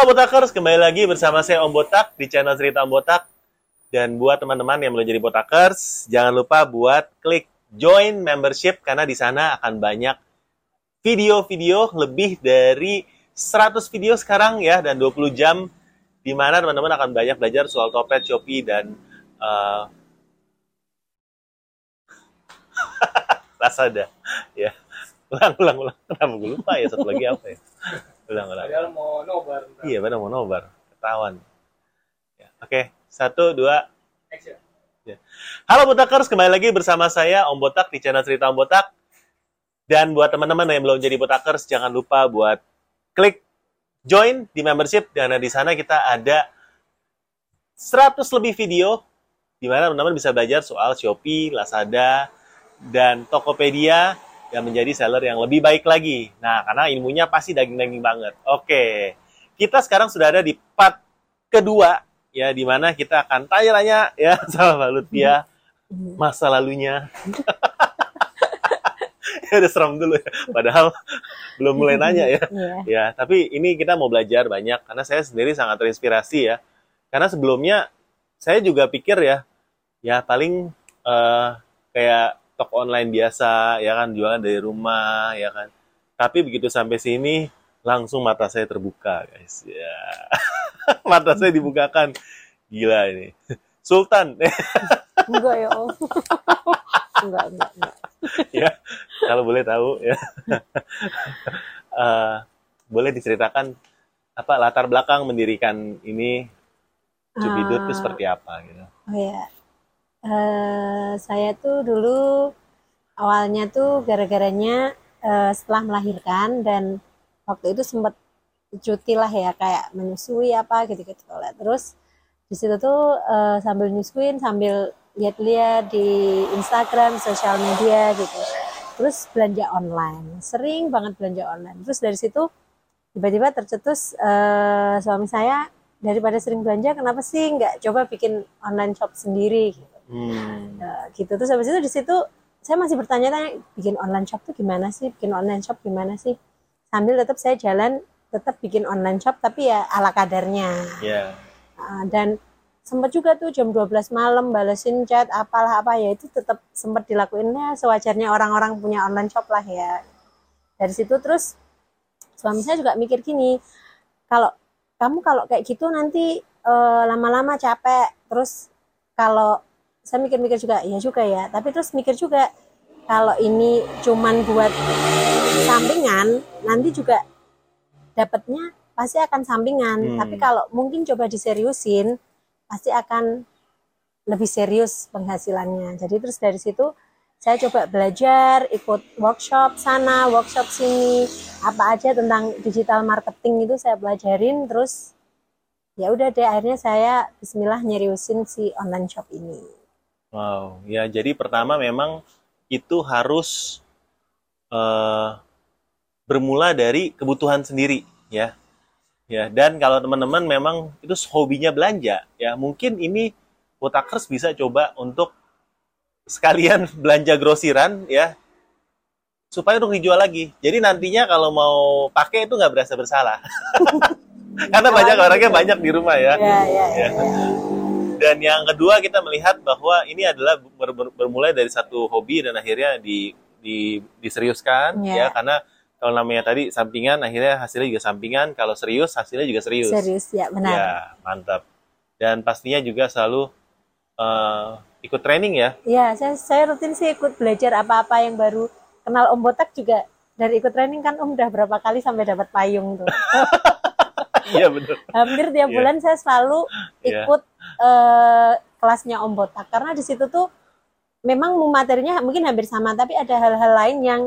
Halo Botakers, kembali lagi bersama saya Om Botak di channel Cerita Om Botak. Dan buat teman-teman yang belum jadi Botakers, jangan lupa buat klik join membership karena di sana akan banyak video-video lebih dari 100 video sekarang ya dan 20 jam di mana teman-teman akan banyak belajar soal Topet, Shopee dan uh, Lazada ya. Ulang, ulang, ulang. Kenapa gue lupa ya? Satu lagi apa ya? Ulang, ulang. Padahal mau nobar. ntar. Iya, benar mau nobar. Ketahuan. Ya. Oke, satu, dua. Action. Halo Botakers, kembali lagi bersama saya Om Botak di channel Cerita Om Botak. Dan buat teman-teman yang belum jadi Botakers, jangan lupa buat klik join di membership. Karena di sana kita ada 100 lebih video di mana teman-teman bisa belajar soal Shopee, Lazada, dan Tokopedia yang menjadi seller yang lebih baik lagi. Nah, karena ilmunya pasti daging-daging banget. Oke, kita sekarang sudah ada di part kedua, ya, di mana kita akan tanya-tanya ya sama Mbak Lutfia masa lalunya. ya udah serem dulu ya, padahal belum mulai nanya ya. Iya. Ya, tapi ini kita mau belajar banyak karena saya sendiri sangat terinspirasi ya. Karena sebelumnya saya juga pikir ya, ya paling eh, kayak toko online biasa ya kan jualan dari rumah ya kan. Tapi begitu sampai sini langsung mata saya terbuka guys. Ya. mata saya dibukakan. Gila ini. Sultan Enggak ya Om. enggak, enggak, enggak. ya kalau boleh tahu ya. Eh, boleh diceritakan apa latar belakang mendirikan ini Cubidut itu Ah. seperti apa gitu. Oh ya. Eh, saya tuh dulu awalnya tuh gara-garanya eh, setelah melahirkan dan waktu itu sempat cuti lah ya kayak menyusui apa gitu-gitu lah. Terus di situ tuh eh, sambil nyusuin sambil lihat-lihat di Instagram, sosial media gitu. Terus belanja online, sering banget belanja online. Terus dari situ tiba-tiba tercetus eh, suami saya daripada sering belanja kenapa sih nggak coba bikin online shop sendiri gitu. Hmm. Nah, gitu. Terus habis itu di situ saya masih bertanya-tanya bikin online shop tuh gimana sih? Bikin online shop gimana sih? Sambil tetap saya jalan tetap bikin online shop tapi ya ala kadarnya. Ya. Nah, dan sempat juga tuh jam 12 malam balesin chat apalah apa ya itu tetap sempat dilakuinnya sewajarnya orang-orang punya online shop lah ya. Dari situ terus suami saya juga mikir gini kalau kamu kalau kayak gitu nanti eh, lama-lama capek terus kalau saya mikir-mikir juga ya juga ya. Tapi terus mikir juga kalau ini cuman buat sampingan nanti juga dapatnya pasti akan sampingan. Hmm. tapi kalau mungkin coba diseriusin pasti akan lebih serius penghasilannya. Jadi terus dari situ saya coba belajar ikut workshop sana workshop sini apa aja tentang digital marketing itu saya pelajarin terus ya udah deh akhirnya saya Bismillah nyeriusin si online shop ini Wow. Ya, jadi pertama memang itu harus eh, bermula dari kebutuhan sendiri, ya. Ya, dan kalau teman-teman memang itu hobinya belanja, ya mungkin ini Botakers bisa coba untuk sekalian belanja grosiran, ya, supaya untuk dijual lagi. Jadi nantinya kalau mau pakai itu nggak berasa bersalah. Karena banyak orangnya banyak di rumah ya. ya ya ya, Ya. Dan yang kedua kita melihat bahwa ini adalah ber- ber- bermulai dari satu hobi dan akhirnya di, di diseriuskan Ya. ya karena kalau namanya tadi sampingan akhirnya hasilnya juga sampingan kalau serius hasilnya juga serius. serius ya benar Ya, mantap. Dan pastinya juga selalu eh, ikut training ya. Ya, saya, saya rutin sih ikut belajar apa-apa yang baru. Kenal Om Botak juga dari ikut training kan Om udah berapa kali sampai dapat payung tuh. Iya betul. Hampir tiap Iya. bulan saya selalu Iya. ikut eh, kelasnya Om Botak karena di situ tuh memang materinya mungkin hampir sama tapi ada hal-hal lain yang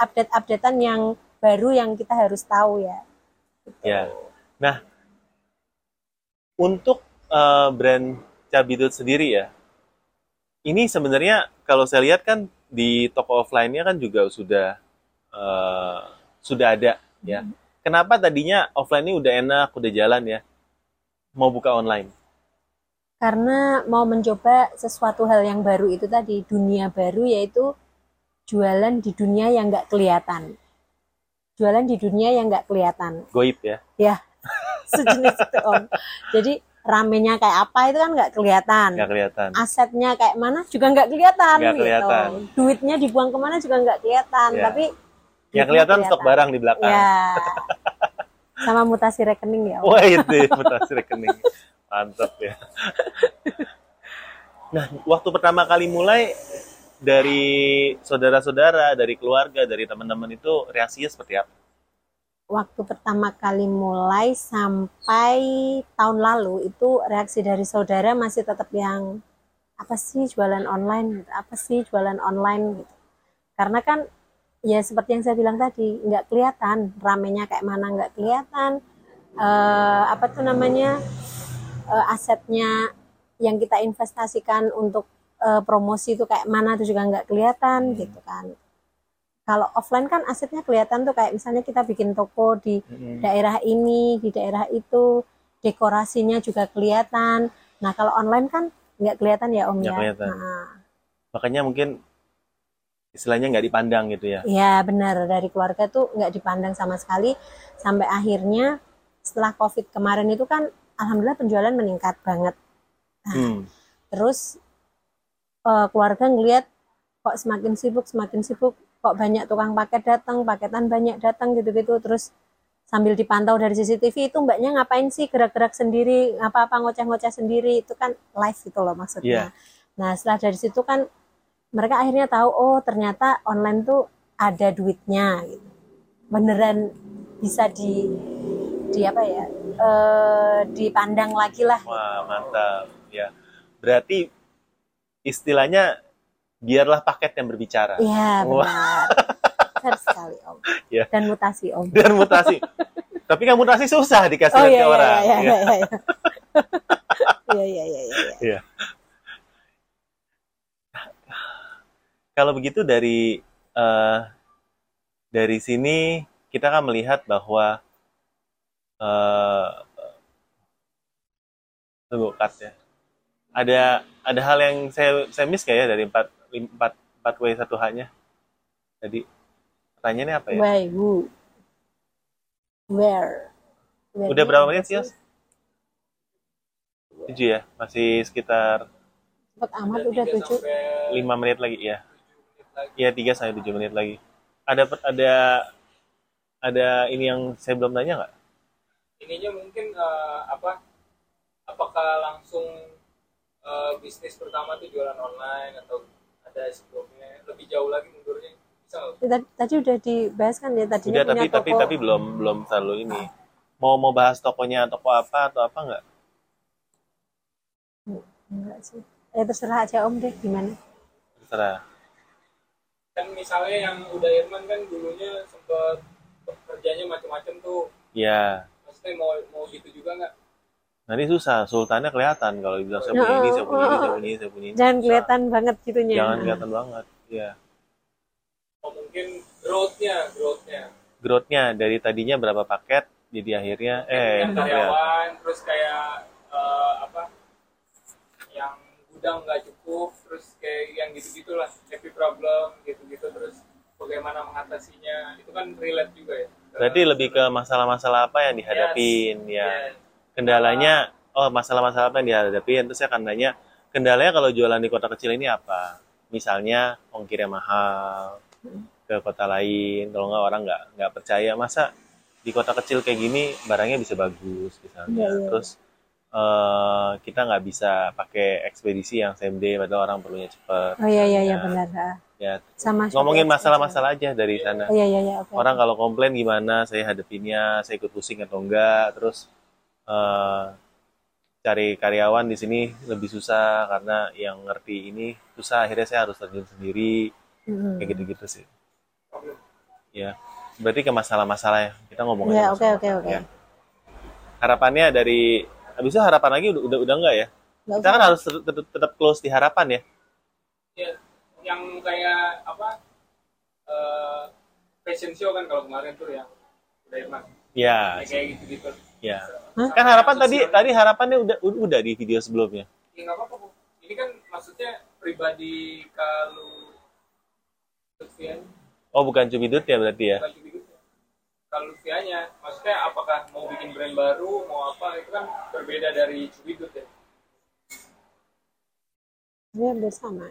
update-updatean yang baru yang kita harus tahu ya. Ya. Nah, untuk eh, brand Cabidut sendiri ya, ini sebenarnya kalau saya lihat kan di toko offline-nya kan juga sudah eh, sudah ada ya. Kenapa tadinya offline ini udah enak, udah jalan ya, mau buka online? Karena mau mencoba sesuatu hal yang baru itu tadi dunia baru yaitu jualan di dunia yang nggak kelihatan. Jualan di dunia yang nggak kelihatan. Goib ya. Ya, sejenis itu om jadi ramenya kayak apa itu kan nggak kelihatan nggak kelihatan asetnya kayak mana juga nggak kelihatan Nggak gitu kelihatan. duitnya dibuang ke mana juga nggak kelihatan Ya. tapi yang duitnya kelihatan stok barang di belakang. Ya sama mutasi rekening ya om. Wah itu mutasi rekening. Mantap ya. Nah waktu pertama kali mulai dari saudara-saudara dari keluarga dari teman-teman itu reaksinya seperti apa? Waktu pertama kali mulai sampai tahun lalu itu reaksi dari saudara masih tetap yang apa sih jualan online? Apa sih jualan online? Gitu. Karena kan ya seperti yang saya bilang tadi nggak kelihatan. Ramenya kayak mana nggak kelihatan. Eh, apa tuh namanya? Eh, asetnya yang kita investasikan untuk eh, promosi itu kayak mana itu juga nggak kelihatan gitu kan. Kalau offline kan asetnya kelihatan tuh kayak misalnya kita bikin toko di daerah ini, di daerah itu, dekorasinya juga kelihatan. Nah, kalau online kan nggak kelihatan ya Om Nggak ya. kelihatan. Nah, makanya mungkin istilahnya nggak dipandang gitu ya ya benar dari keluarga tuh nggak dipandang sama sekali sampai akhirnya setelah COVID kemarin itu kan alhamdulillah penjualan meningkat banget. Nah, hmm. Terus eh, keluarga ngelihat kok semakin sibuk, semakin sibuk, kok banyak tukang paket datang, paketan banyak datang gitu-gitu. Terus sambil dipantau dari CCTV itu mbaknya ngapain sih gerak-gerak sendiri, apa-apa ngoceh-ngoceh sendiri, itu kan live gitu loh maksudnya. Nah setelah dari situ kan mereka akhirnya tahu, oh ternyata online tuh ada duitnya gitu. Beneran bisa di di apa ya eh, dipandang lagi lah wah mantap ya berarti istilahnya biarlah paket yang berbicara Iya benar. Benar sekali Om. Ya. Dan mutasi Om. dan mutasi tapi kan mutasi susah dikasih Oh iya ke iya orang iya Ya. iya iya. Iya iya iya iya. Iya. Kalau begitu dari eh, dari sini kita kan melihat bahwa eh tunggu cut ya. Ada ada hal yang saya saya miss kayak ya dari empat empat empat w satu h-nya. Jadi pertanyaannya apa ya? Why who? Where? Where Udah berapa apa menit sih? Tujuh ya, masih sekitar Cepet amat udah tujuh. lima menit lagi ya. Iya tiga sampai tujuh menit lagi. Ada ada ada ini yang saya belum tanya nggak? ininya mungkin eh, apa apakah langsung eh, bisnis pertama tuh jualan online atau ada sebelumnya lebih jauh lagi mundurnya bisa? Ya, Tadi, tadi udah dibahas kan ya tadinya Udah tapi tapi tapi belum belum terlalu ini. Mau mau bahas tokonya toko apa atau apa nggak? Enggak sih. Ya terserah aja Om deh gimana. Terserah. Kan misalnya yang udah Irman kan dulunya sempat kerjanya macam-macam tuh Ya maksudnya mau mau gitu juga nggak nanti susah. Sultannya kelihatan kalau dibilang saya punya ini, saya punya ini, saya punya ini, saya punya ini. Jangan Susah. kelihatan banget gitunya. Jangan kelihatan banget. Ya. oh mungkin growth-nya growth-nya Growth-nya dari tadinya berapa paket jadi akhirnya eh yang karyawan terus kayak eh, apa yang gudang nggak cukup yang gitu gitulah happy problem gitu gitu terus bagaimana mengatasinya itu kan relate juga ya Berarti lebih ke masalah-masalah apa yang dihadapin ya. Yes. kendalanya oh masalah-masalah apa yang dihadapin terus saya akan nanya kendalanya kalau jualan di kota kecil ini apa misalnya ongkirnya mahal ke kota lain kalau nggak orang nggak nggak percaya masa di kota kecil kayak gini barangnya bisa bagus misalnya Iya, iya. terus eh, kita nggak bisa pakai ekspedisi yang same day padahal orang perlunya cepat Oh iya iya iya Ya. benar. ya Sama ngomongin seperti masalah-masalah aja dari sana Oh iya iya iya oke. orang kalau komplain gimana saya hadapinnya saya ikut pusing atau enggak terus eh, cari karyawan di sini lebih susah karena yang ngerti ini susah akhirnya saya harus terjun sendiri Mm-mm. kayak gitu-gitu sih ya berarti ke masalah-masalah ya kita ngomongin Iya, masalah. oke, oke, oke. Ya. harapannya dari habis itu harapan lagi udah udah, udah enggak ya? Nggak kita kan harus tetap, tetap, close di harapan ya? Ya, yang kayak apa eh, fashion show kan kalau kemarin tuh yang udah Irman ya. Kayak gitu gitu ya kan harapan tadi tadi harapannya udah udah di video sebelumnya? Ya nggak apa-apa Bu. ini kan maksudnya pribadi kalau Lutfian oh bukan cumi Dut ya berarti ya? Bukan kalau Lufianya maksudnya apakah mau bikin brand baru mau apa itu kan berbeda dari Cubidut ya Ini hampir sama.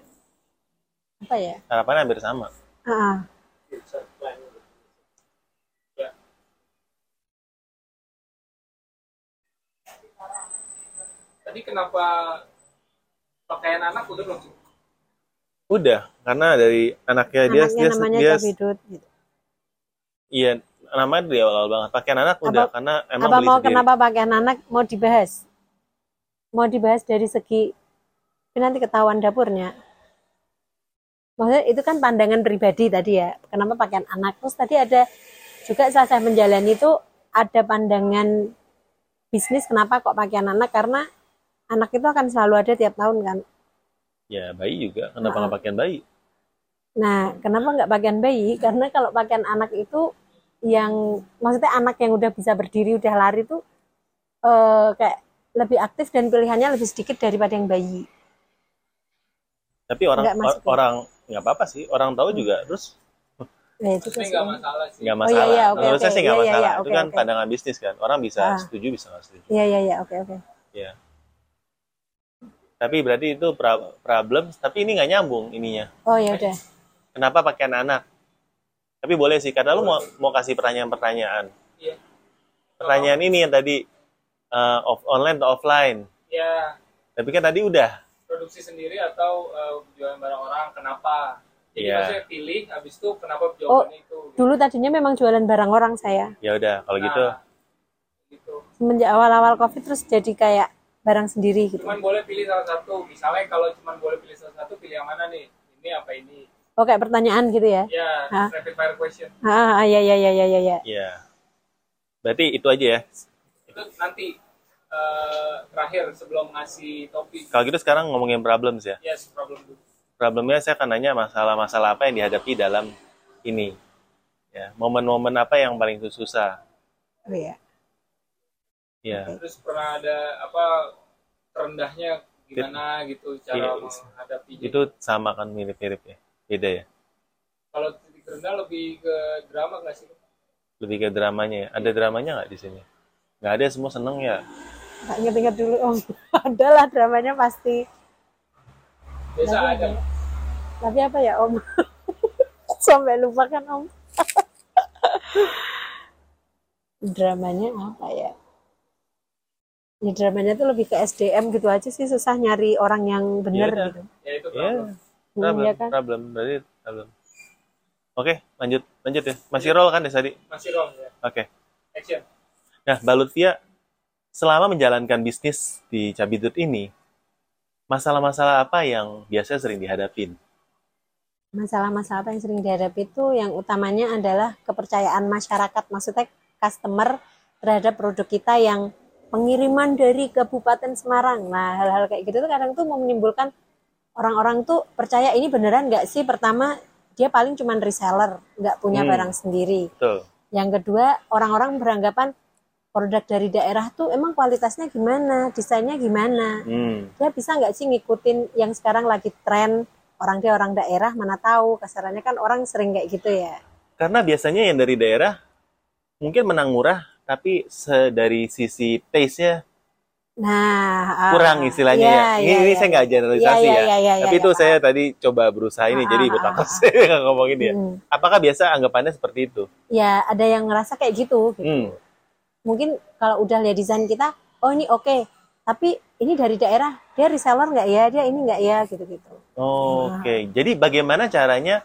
Apa ya? Harapannya hampir sama. Ah, ya tadi kenapa pakaian anak udah belum? Udah, karena dari anaknya dia Anaknya dia, namanya dia Kabidut gitu. iya namanya dari awal banget. Pakaian anak udah Apa- karena emang Apa beli mau sendiri. kenapa pakaian anak mau dibahas? Mau dibahas dari segi nanti ketahuan dapurnya. Maksudnya itu kan pandangan pribadi tadi ya. Kenapa pakaian anak? Terus tadi ada juga saat saya menjalani itu ada pandangan bisnis kenapa kok pakaian anak karena anak itu akan selalu ada tiap tahun kan. Ya bayi juga. Kenapa Ah. nggak pakaian bayi? Nah, kenapa nggak pakaian bayi? Karena kalau pakaian anak itu yang maksudnya anak yang udah bisa berdiri, udah lari tuh eh, kayak lebih aktif dan pilihannya lebih sedikit daripada yang bayi. Tapi orang Nggak masuk ya? orang nggak apa-apa sih. Orang tahu juga. Terus Nah, itu sih. nggak masalah sih nggak Oh, iya, masalah. iya, oke, Menurut saya oke. sih nggak Iya, iya, masalah. iya, Itu oke, kan oke. pandangan bisnis kan. Orang bisa Ah. setuju bisa nggak setuju. Iya, iya, iya, oke, oke. Ya. Tapi berarti itu problem. Tapi ini nggak nyambung ininya. Oh ya udah. Kenapa pakaian anak? Tapi boleh sih. Karena lu mau mau kasih pertanyaan-pertanyaan. iya Pertanyaan ini yang tadi eh, off online atau offline. ya Tapi kan tadi udah. produksi sendiri atau eh, jualan barang orang kenapa jadi Iya. maksudnya pilih habis itu kenapa jawabannya itu gitu. Dulu tadinya memang jualan barang orang saya. Ya udah. Kalau gitu. Nah, gitu Semenjak awal-awal Covid terus jadi kayak barang sendiri gitu. cuman boleh pilih salah satu misalnya kalau cuman boleh pilih salah satu pilih yang mana nih ini apa ini Oh, kayak pertanyaan gitu ya. ya Hah? rapid fire question Ah, ah, iya, iya, iya, iya, iya. Ya. Berarti itu aja ya. itu nanti eh, terakhir sebelum ngasih topik Kalau gitu sekarang ngomongin problems ya. yes problem dulu Problemnya saya akan nanya masalah-masalah apa yang dihadapi dalam ini. Ya, momen-momen apa yang paling susah. Oh iya. Ya. terus pernah ada apa terendahnya gimana gitu cara Iya. menghadapi Itu sama kan mirip-mirip ya. Beda ya. kalau titik terendah lebih ke drama nggak sih Lebih ke dramanya ya. Ada dramanya nggak di sini? Nggak ada, semua seneng ya. Nggak inget-inget dulu om. Adalah dramanya pasti. biasa Tapi ada Tapi apa ya om? Sampai lupa kan om. dramanya apa ya? Ya dramanya tuh lebih ke SDM gitu aja sih susah nyari orang yang bener Iya, gitu. ya itu Ya, problem problem, ya kan? problem. Berarti problem. Oke, lanjut. Lanjut ya. Masih roll kan ya tadi? masih wrong ya Oke. action Nah, Mbak Lutfia, selama menjalankan bisnis di Cabidut ini, masalah-masalah apa yang biasanya sering dihadapin? Masalah-masalah apa yang sering dihadapi itu yang utamanya adalah kepercayaan masyarakat, maksudnya customer terhadap produk kita yang pengiriman dari Kabupaten Semarang. Nah, hal-hal kayak gitu tuh kadang tuh mau menimbulkan orang-orang tuh percaya ini beneran nggak sih? Pertama, dia paling cuman reseller, nggak punya Hmm. barang sendiri. Betul. Yang kedua, orang-orang beranggapan produk dari daerah tuh emang kualitasnya gimana, desainnya gimana. Hmm. Dia bisa nggak sih ngikutin yang sekarang lagi tren orang dia orang daerah mana tahu kasarannya kan orang sering kayak gitu ya. Karena biasanya yang dari daerah mungkin menang murah, tapi dari sisi taste-nya Nah, ah, kurang istilahnya iya, ya. Ini, iya, ini iya. saya nggak generalisasi Iya, ya. iya, tapi itu saya tadi coba berusaha ini, Ah, jadi ah, ikut ah, takut ah. saya nggak ngomongin ya. Hmm. Apakah biasa anggapannya seperti itu? Ya, ada yang ngerasa kayak gitu. gitu. Hmm. Mungkin kalau udah lihat desain kita, oh ini oke. Tapi ini dari daerah, dia reseller nggak ya? Dia ini nggak ya? Gitu-gitu. Oke, jadi bagaimana caranya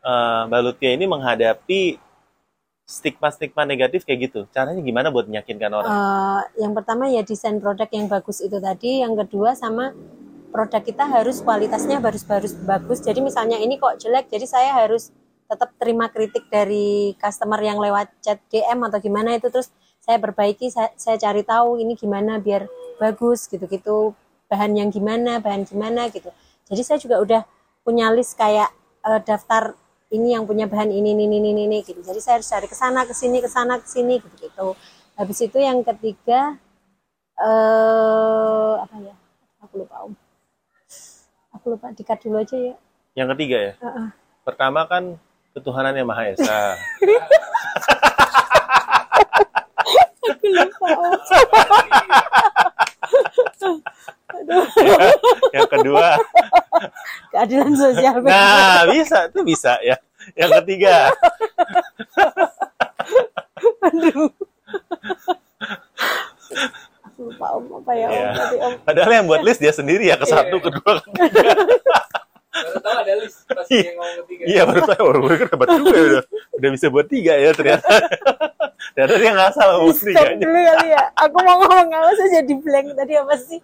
eh, Mbak ini menghadapi stigma-stigma negatif kayak gitu? Caranya gimana buat meyakinkan orang? Eh, yang pertama ya desain produk yang bagus itu tadi. Yang kedua sama produk kita harus kualitasnya harus harus bagus. Jadi misalnya ini kok jelek, jadi saya harus tetap terima kritik dari customer yang lewat chat DM atau gimana itu terus saya perbaiki, saya, saya cari tahu ini gimana biar bagus gitu-gitu. Bahan yang gimana, bahan gimana gitu. Jadi saya juga udah punya list kayak eh, daftar ini yang punya bahan ini ini ini ini, ini gitu. Jadi saya harus cari ke sana ke sini ke sana ke sini gitu gitu. Habis itu yang ketiga eh apa ya? Aku lupa Om. Aku lupa dikat dulu aja ya. Yang ketiga ya, Heeh. pertama kan ketuhanan yang Maha Esa. Aku lupa Om. yang kedua Keadilan sosial. nah bisa tuh bisa ya yang ketiga Aku lupa Om apa ya Om Iya. tadi Om. padahal yang buat list dia sendiri ya ke satu Iya. kedua ketiga baru tahu ada list pas Iya. dia ngomong ketiga iya baru tahu baru gue kan hebat juga ya udah, udah bisa buat tiga ya ternyata ternyata dia nggak salah ngomong Stop tiganya dulu kali ya. Aku mau ngomong apa saya jadi blank tadi apa sih?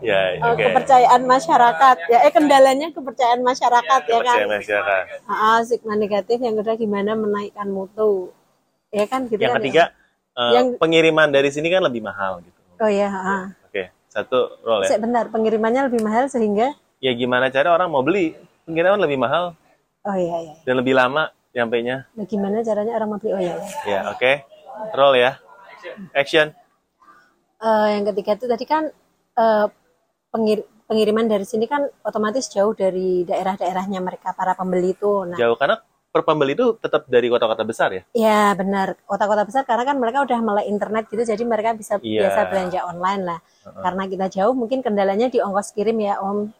Ya Oh, oke. kepercayaan masyarakat. Ya eh kendalanya kepercayaan masyarakat ya, kan? Kepercayaan masyarakat. Ah, stigma negatif yang kedua gimana menaikkan mutu. Ya kan gitu yang kan ketiga ya? eh, Yang- pengiriman dari sini kan lebih mahal gitu. Oh ya ah. oke. Satu roll ya. Sik, bentar pengirimannya lebih mahal sehingga? Ya gimana cara orang mau beli? Pengiriman lebih mahal. Oh iya iya. Dan lebih lama nyampainya Nah, gimana caranya orang mau beli? Oh iya, iya. ya oke. Roll ya. Action. Eh, yang ketiga itu tadi kan eh, pengir- pengiriman dari sini kan otomatis jauh dari daerah-daerahnya mereka para pembeli itu nah jauh karena per pembeli itu tetap dari kota-kota besar ya Ya benar, kota-kota besar karena kan mereka udah melek internet gitu, jadi mereka bisa Iya. biasa belanja online lah. Karena kita jauh, mungkin kendalanya di ongkos kirim ya Om.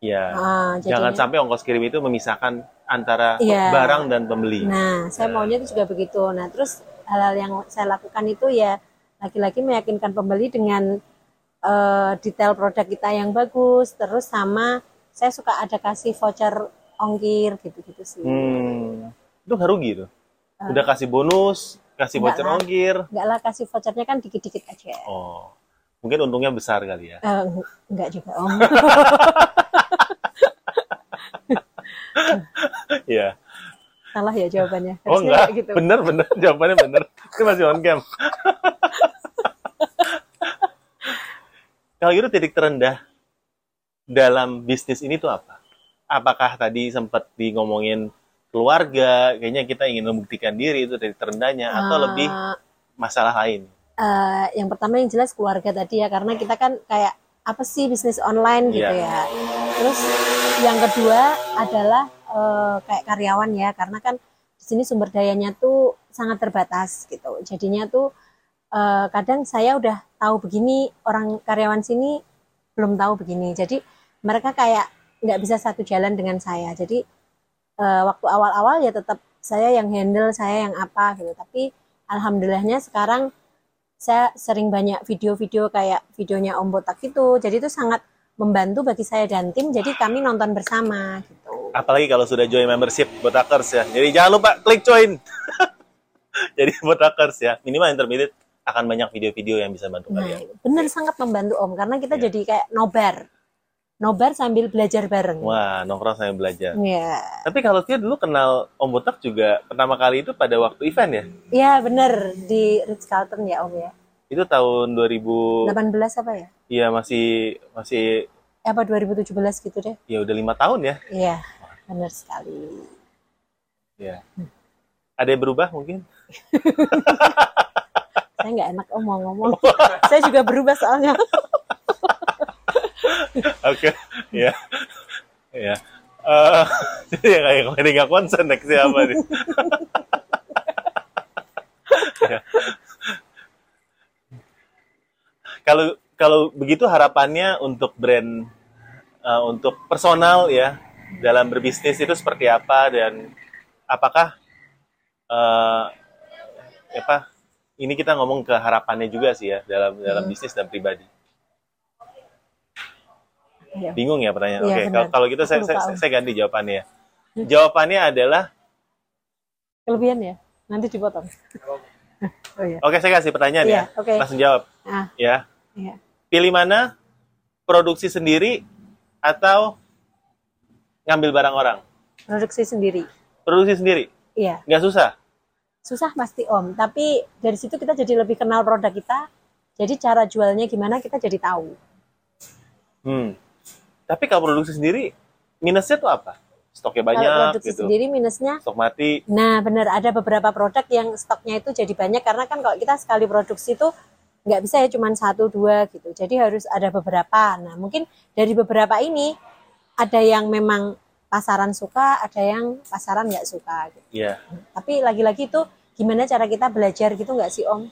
ya Ah, jangan sampai ongkos kirim itu memisahkan antara Iya. barang dan pembeli Nah, saya maunya itu juga begitu. Nah, terus hal-hal yang saya lakukan itu ya lagi-lagi meyakinkan pembeli dengan eh, detail produk kita yang bagus, terus sama saya suka ada kasih voucher ongkir gitu-gitu sih. hmm itu nggak rugi tuh udah kasih bonus kasih voucher lah. ongkir Enggak lah kasih vouchernya kan dikit-dikit aja. oh mungkin untungnya besar kali ya Eh, enggak juga Om. Iya. Salah ya jawabannya. Oh enggak, gitu. bener bener jawabannya bener. Itu masih on cam. Kalau gitu titik terendah dalam bisnis ini tuh apa? Apakah tadi sempat di ngomongin keluarga, kayaknya kita ingin membuktikan diri itu titik terendahnya, atau Eh, lebih masalah lain? eh, yang pertama yang jelas keluarga tadi ya karena kita kan kayak apa sih bisnis online gitu Iya. ya. Terus yang kedua adalah eh, kayak karyawan ya karena kan di sini sumber dayanya tuh sangat terbatas gitu. Jadinya tuh eh, kadang saya udah tahu begini orang karyawan sini belum tahu begini. Jadi mereka kayak nggak bisa satu jalan dengan saya. Jadi eh, waktu awal-awal ya tetap saya yang handle, saya yang apa gitu. Tapi alhamdulillahnya sekarang saya sering banyak video-video kayak videonya Om Botak itu. Jadi itu sangat membantu bagi saya dan tim. Jadi kami nonton bersama gitu. Apalagi kalau sudah join membership Botakers ya. Jadi jangan lupa klik join. Jadi Botakers ya, minimal intermediate akan banyak video-video yang bisa bantu Nah, kalian. bener sangat membantu Om karena kita Iya. jadi kayak nobar. Nobar sambil belajar bareng. Wah, nongkrong saya belajar. Iya. Tapi kalau dia dulu kenal Om Botak juga pertama kali itu pada waktu event ya. Iya bener di Ritz Carlton ya Om ya. Itu tahun 2000 18 apa ya? Iya masih masih Eh, Apa 2017 gitu deh. ya udah lima tahun ya. Iya, bener sekali. Ya. Ada yang berubah mungkin? Saya nggak enak Om mau ngomong. saya juga berubah soalnya. Oke, ya, ya. Eh, jadi ya kayak kemarin nggak konsen next siapa nih? Ya. Kalau kalau begitu harapannya untuk brand eh, untuk personal ya dalam berbisnis itu seperti apa dan apakah eh apa ini kita ngomong ke harapannya juga sih ya dalam dalam Hmm. bisnis dan pribadi. Iya. Bingung ya pertanyaan. Iya, Oke, benar. kalau kalau gitu saya, saya, saya ganti jawabannya ya. Jawabannya adalah Kelebihan ya? Nanti dipotong. Oh iya. oke saya kasih pertanyaan Iya, ya. oke. Langsung jawab Ah, ya. iya. Pilih mana? Produksi sendiri atau ngambil barang orang? Produksi sendiri. Produksi sendiri. Iya. Nggak susah. Susah pasti Om, tapi dari situ kita jadi lebih kenal produk kita. Jadi cara jualnya gimana kita jadi tahu. Hmm. Tapi kalau produksi sendiri minusnya tuh apa? Stoknya banyak Kalau produksi gitu. sendiri minusnya Stok mati. Nah, benar ada beberapa produk yang stoknya itu jadi banyak karena kan kalau kita sekali produksi itu nggak bisa ya cuma satu dua gitu. Jadi harus ada beberapa. Nah, mungkin dari beberapa ini ada yang memang pasaran suka, ada yang pasaran nggak suka. Gitu. Iya. Tapi lagi-lagi itu gimana cara kita belajar gitu nggak sih Om?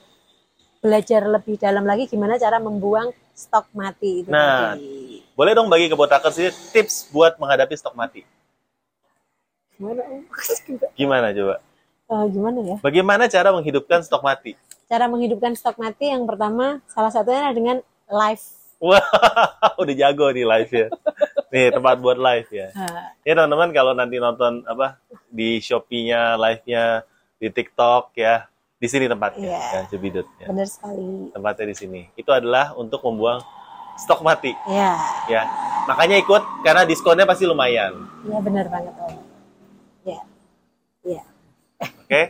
Belajar lebih dalam lagi gimana cara membuang stok mati itu Nah. tadi. Boleh dong bagi ke ini tips buat menghadapi stok mati. Gimana Om? Gimana coba? Eh, gimana ya? Bagaimana cara menghidupkan stok mati? Cara menghidupkan stok mati yang pertama salah satunya adalah dengan live. Wah, udah jago nih live ya. Nih tempat buat live ya. Ya teman-teman kalau nanti nonton apa di Shopee-nya, live-nya, di TikTok ya, di sini tempatnya Iya. ya, Cibidut ya. benar sekali. Tempatnya di sini. Itu adalah untuk membuang stok mati Ya, ya. Makanya ikut karena diskonnya pasti lumayan. ya benar banget Om. Ya, ya, Oke.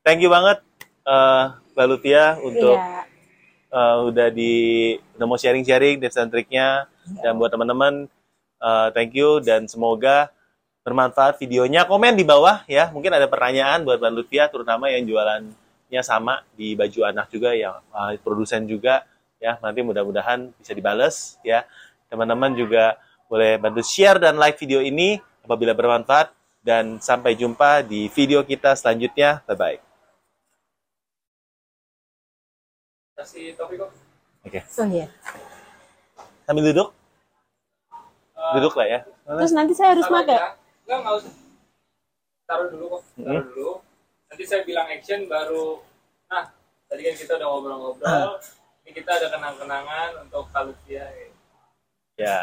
Thank you banget eh Mbak Lutia untuk iya. eh, udah di udah mau sharing-sharing tips dan triknya dan buat teman-teman eh, thank you dan semoga bermanfaat videonya. Komen di bawah ya mungkin ada pertanyaan buat Mbak Lutia terutama yang jualannya sama di baju anak juga yang eh, produsen juga ya. Nanti mudah-mudahan bisa dibales ya. Teman-teman juga boleh bantu share dan like video ini apabila bermanfaat dan sampai jumpa di video kita selanjutnya. Bye bye kasih topik kok oke. Oh iya. sambil duduk duduk lah ya Terus nanti saya harus taruh pakai. Enggak, enggak usah. Taruh dulu kok. Taruh Hmm. dulu. Nanti saya bilang action baru. Nah, tadi kan kita udah Ah. ngobrol-ngobrol. Ini kita ada kenang-kenangan untuk Kalutia ya. ya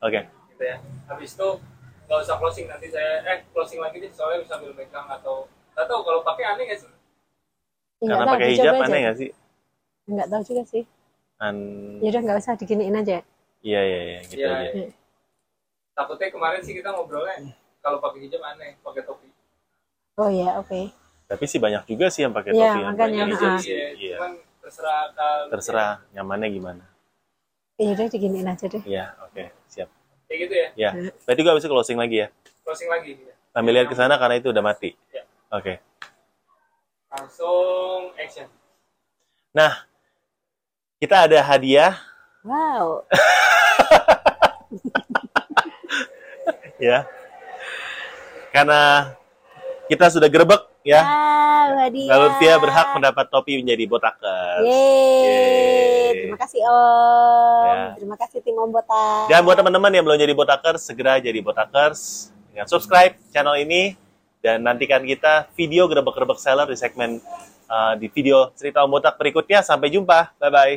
oke Gitu ya. Habis itu nggak usah closing nanti saya eh closing lagi deh soalnya sambil megang atau nggak tahu kalau pakai aneh nggak sih? Nggak karena tahu, pakai hijab aja. aneh nggak sih Nggak tahu juga sih. An Ya udah nggak usah diginiin aja. iya iya iya gitu Iya, aja iya. Takutnya kemarin sih kita ngobrolnya kalau pakai hijab aneh, pakai topi. Oh iya, oke. tapi sih banyak juga sih yang pakai Iya, topi yang pakai Banyak hijab sih iya. iya Cuman terserah kalau terserah nyamannya gimana Ya udah diginiin aja deh. iya oke siap Kayak gitu ya. ya berarti gue habis itu closing lagi ya Closing lagi. Ya. sambil lihat ke sana karena itu udah mati Iya. oke Langsung action. nah kita ada hadiah Wow. ya karena kita sudah gerebek ya hadiah. Mbak Lutfia berhak mendapat topi menjadi botakers Yeay. Yeay. Terima kasih Om. Ya. Terima kasih tim Om Botak. Dan buat teman-teman yang belum jadi botakers, segera jadi botakers dengan subscribe channel ini dan nantikan kita video gerebek-gerebek seller di segmen uh, di video cerita Om Botak berikutnya. Sampai jumpa, bye bye.